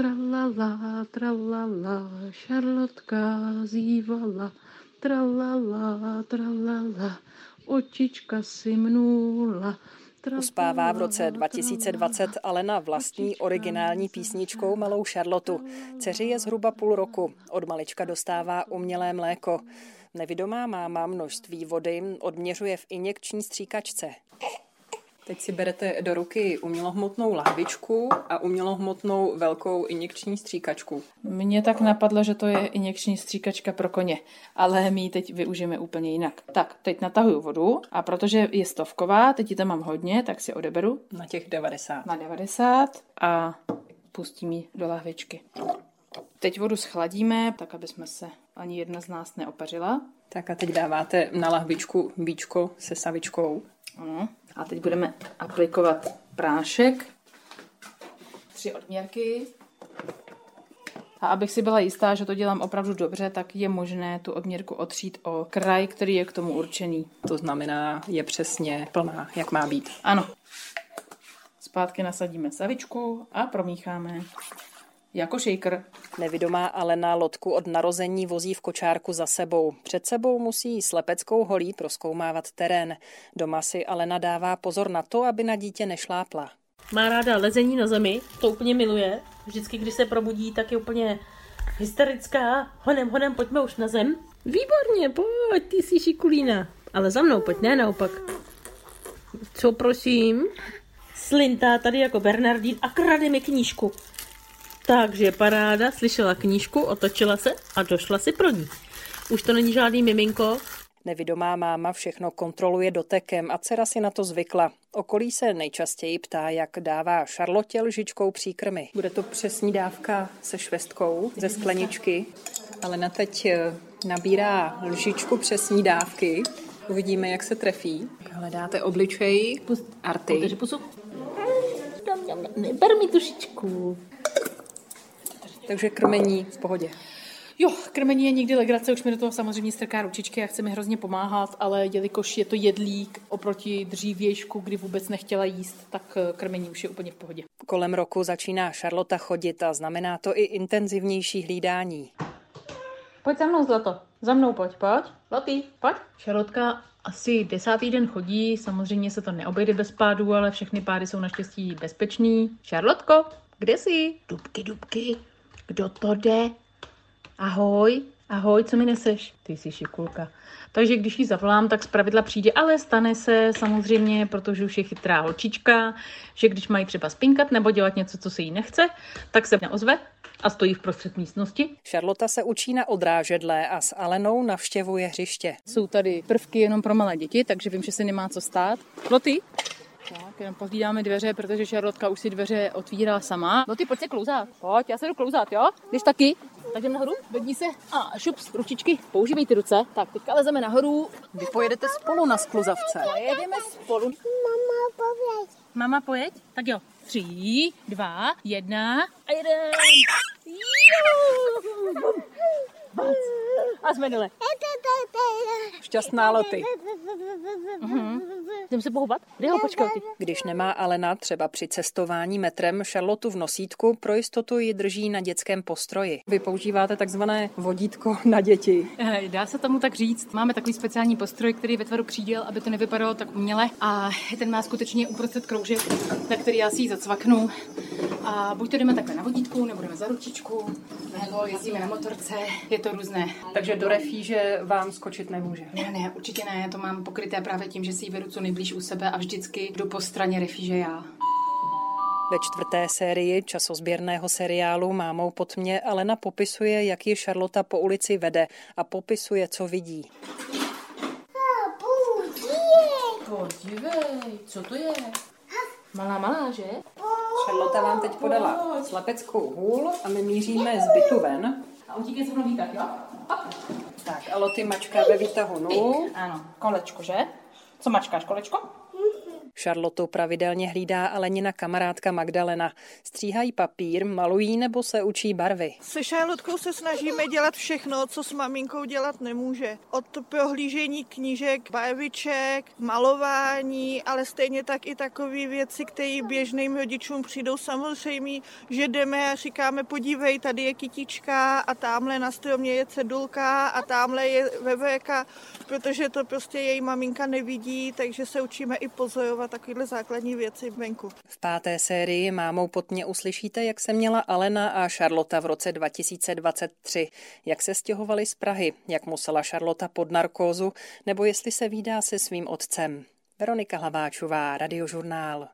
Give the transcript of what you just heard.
tralala, tralala, Šarlotka zývala, tralala, tralala, očička si mnula, Uspává v roce 2020 Alena vlastní originální písničkou Malou Charlotu. Dceři je zhruba půl roku. Od malička dostává umělé mléko. Nevidomá máma množství vody odměřuje v injekční stříkačce. Teď si berete do ruky umělohmotnou lahvičku a umělohmotnou velkou injekční stříkačku. Mně tak napadlo, že to je injekční stříkačka pro koně, ale my ji teď využijeme úplně jinak. Tak, teď natahuju vodu a protože je stovková, teď ji tam mám hodně, tak si odeberu. Na těch 90. Na 90 a pustím ji do lahvičky. Teď vodu schladíme, tak aby jsme se ani jedna z nás neopařila. Tak a teď dáváte na lahvičku bíčko se savičkou. Ano. A teď budeme aplikovat prášek. Tři odměrky. A abych si byla jistá, že to dělám opravdu dobře, tak je možné tu odměrku otřít o kraj, který je k tomu určený. To znamená, je přesně plná, jak má být. Ano. Zpátky nasadíme savičku a promícháme. Jako shaker. Nevidomá Alena lodku od narození vozí v kočárku za sebou. Před sebou musí slepeckou holí proskoumávat terén. Doma si Alena dává pozor na to, aby na dítě nešlápla. Má ráda lezení na zemi, to úplně miluje. Vždycky, když se probudí, tak je úplně hysterická. Honem, honem, pojďme už na zem. Výborně, pojď, ty jsi šikulína. Ale za mnou pojď, ne naopak. Co prosím? Slintá tady jako Bernardín a krade mi knížku. Takže paráda, slyšela knížku, otočila se a došla si pro ní. Už to není žádný miminko. Nevidomá máma všechno kontroluje dotekem a dcera si na to zvykla. Okolí se nejčastěji ptá, jak dává Šarlotě lžičkou příkrmy. Bude to přesní dávka se švestkou ze skleničky, ale na teď eh, nabírá lžičku přesní dávky. Uvidíme, jak se trefí. Hledáte obličej arty. pusu. Neber mi tušičku. Takže krmení v pohodě. Jo, krmení je někdy legrace, už mi do toho samozřejmě strká ručičky a chce mi hrozně pomáhat, ale jelikož je to jedlík oproti dřívějšku, kdy vůbec nechtěla jíst, tak eh, krmení už je úplně v pohodě. Kolem roku začíná Charlotta chodit a znamená to i intenzivnější hlídání. Pojď za mnou, Zlato. Za mnou pojď, pojď. Zlatý, pojď. Šarlotka asi desátý den chodí, samozřejmě se to neobejde bez pádů, ale všechny pády jsou naštěstí bezpečný. Šarlotko, kde jsi? Dubky, dubky. Kdo to jde? Ahoj, ahoj, co mi neseš? Ty jsi šikulka. Takže když ji zavolám, tak zpravidla přijde, ale stane se samozřejmě, protože už je chytrá holčička, že když mají třeba spinkat nebo dělat něco, co se jí nechce, tak se neozve a stojí v prostřed místnosti. Charlotta se učí na odrážedle a s Alenou navštěvuje hřiště. Jsou tady prvky jenom pro malé děti, takže vím, že se nemá co stát. Loty, tak, jenom pozvídáme dveře, protože Šarlotka už si dveře otvírá sama. No ty pojď se klouzat. Pojď, já se jdu klouzat, jo? Jdeš taky? Tak jdem nahoru, vedí se a šups, ručičky, používej ty ruce. Tak, teďka lezeme nahoru. Vy pojedete spolu na skluzavce. Pojedeme spolu. Mama, pověď. Mama, pojeď? Tak jo. Tři, dva, jedna a jeden. A jsme dole. Šťastná loty. Mhm. Jdem se pohoubat? Kde ho počkej ty? Když nemá Alena třeba při cestování metrem Charlotu v nosítku, pro jistotu ji drží na dětském postroji. Vy používáte takzvané vodítko na děti. Eh, Dá se tomu tak říct. Máme takový speciální postroj, který je ve tvaru křídel, aby to nevypadalo tak uměle. A ten má skutečně uprostřed kroužek, na který já si ji zacvaknu. A buď to jdeme takhle na vodítku, nebo jdeme za ručičku, nebo jezdíme na motorce. Je to různé. Takže do refíže vám skočit nemůže. Ne, ne, určitě ne. To mám pokryté právě tím, že si ji vedu co nejblíž u sebe a vždycky jdu po straně refíže já. Ve čtvrté sérii časozběrného seriálu Mámou pod mě Alena popisuje, jak ji Charlotta po ulici vede a popisuje, co vidí. Podívej, co to je? Malá, malá, že? Charlotta vám teď podala slepeckou hůl a my míříme z bytu ven. A utíkej se mnou výtah, jo? Hop. Tak, a Loty mačká ve výtahu nul. Ano, kolečko, že? Co mačkáš, kolečko? Charlotte pravidelně hlídá Alenina kamarádka Magdalena. Stříhají papír, malují nebo se učí barvy. Se Charlotkou se snažíme dělat všechno, co s maminkou dělat nemůže. Od prohlížení knížek, barviček, malování, ale stejně tak i takové věci, které běžným rodičům přijdou samozřejmě, že jdeme a říkáme, podívej, tady je kytička a tamhle na stromě je cedulka a tamhle je veverka, protože to prostě její maminka nevidí, takže se učíme i pozorovat takovéhle základní věci venku. V páté sérii Mámou potně uslyšíte, jak se měla Alena a Charlotta v roce 2023, jak se stěhovali z Prahy, jak musela Charlotta pod narkózu, nebo jestli se vídá se svým otcem. Veronika Hlaváčová, Radiožurnál.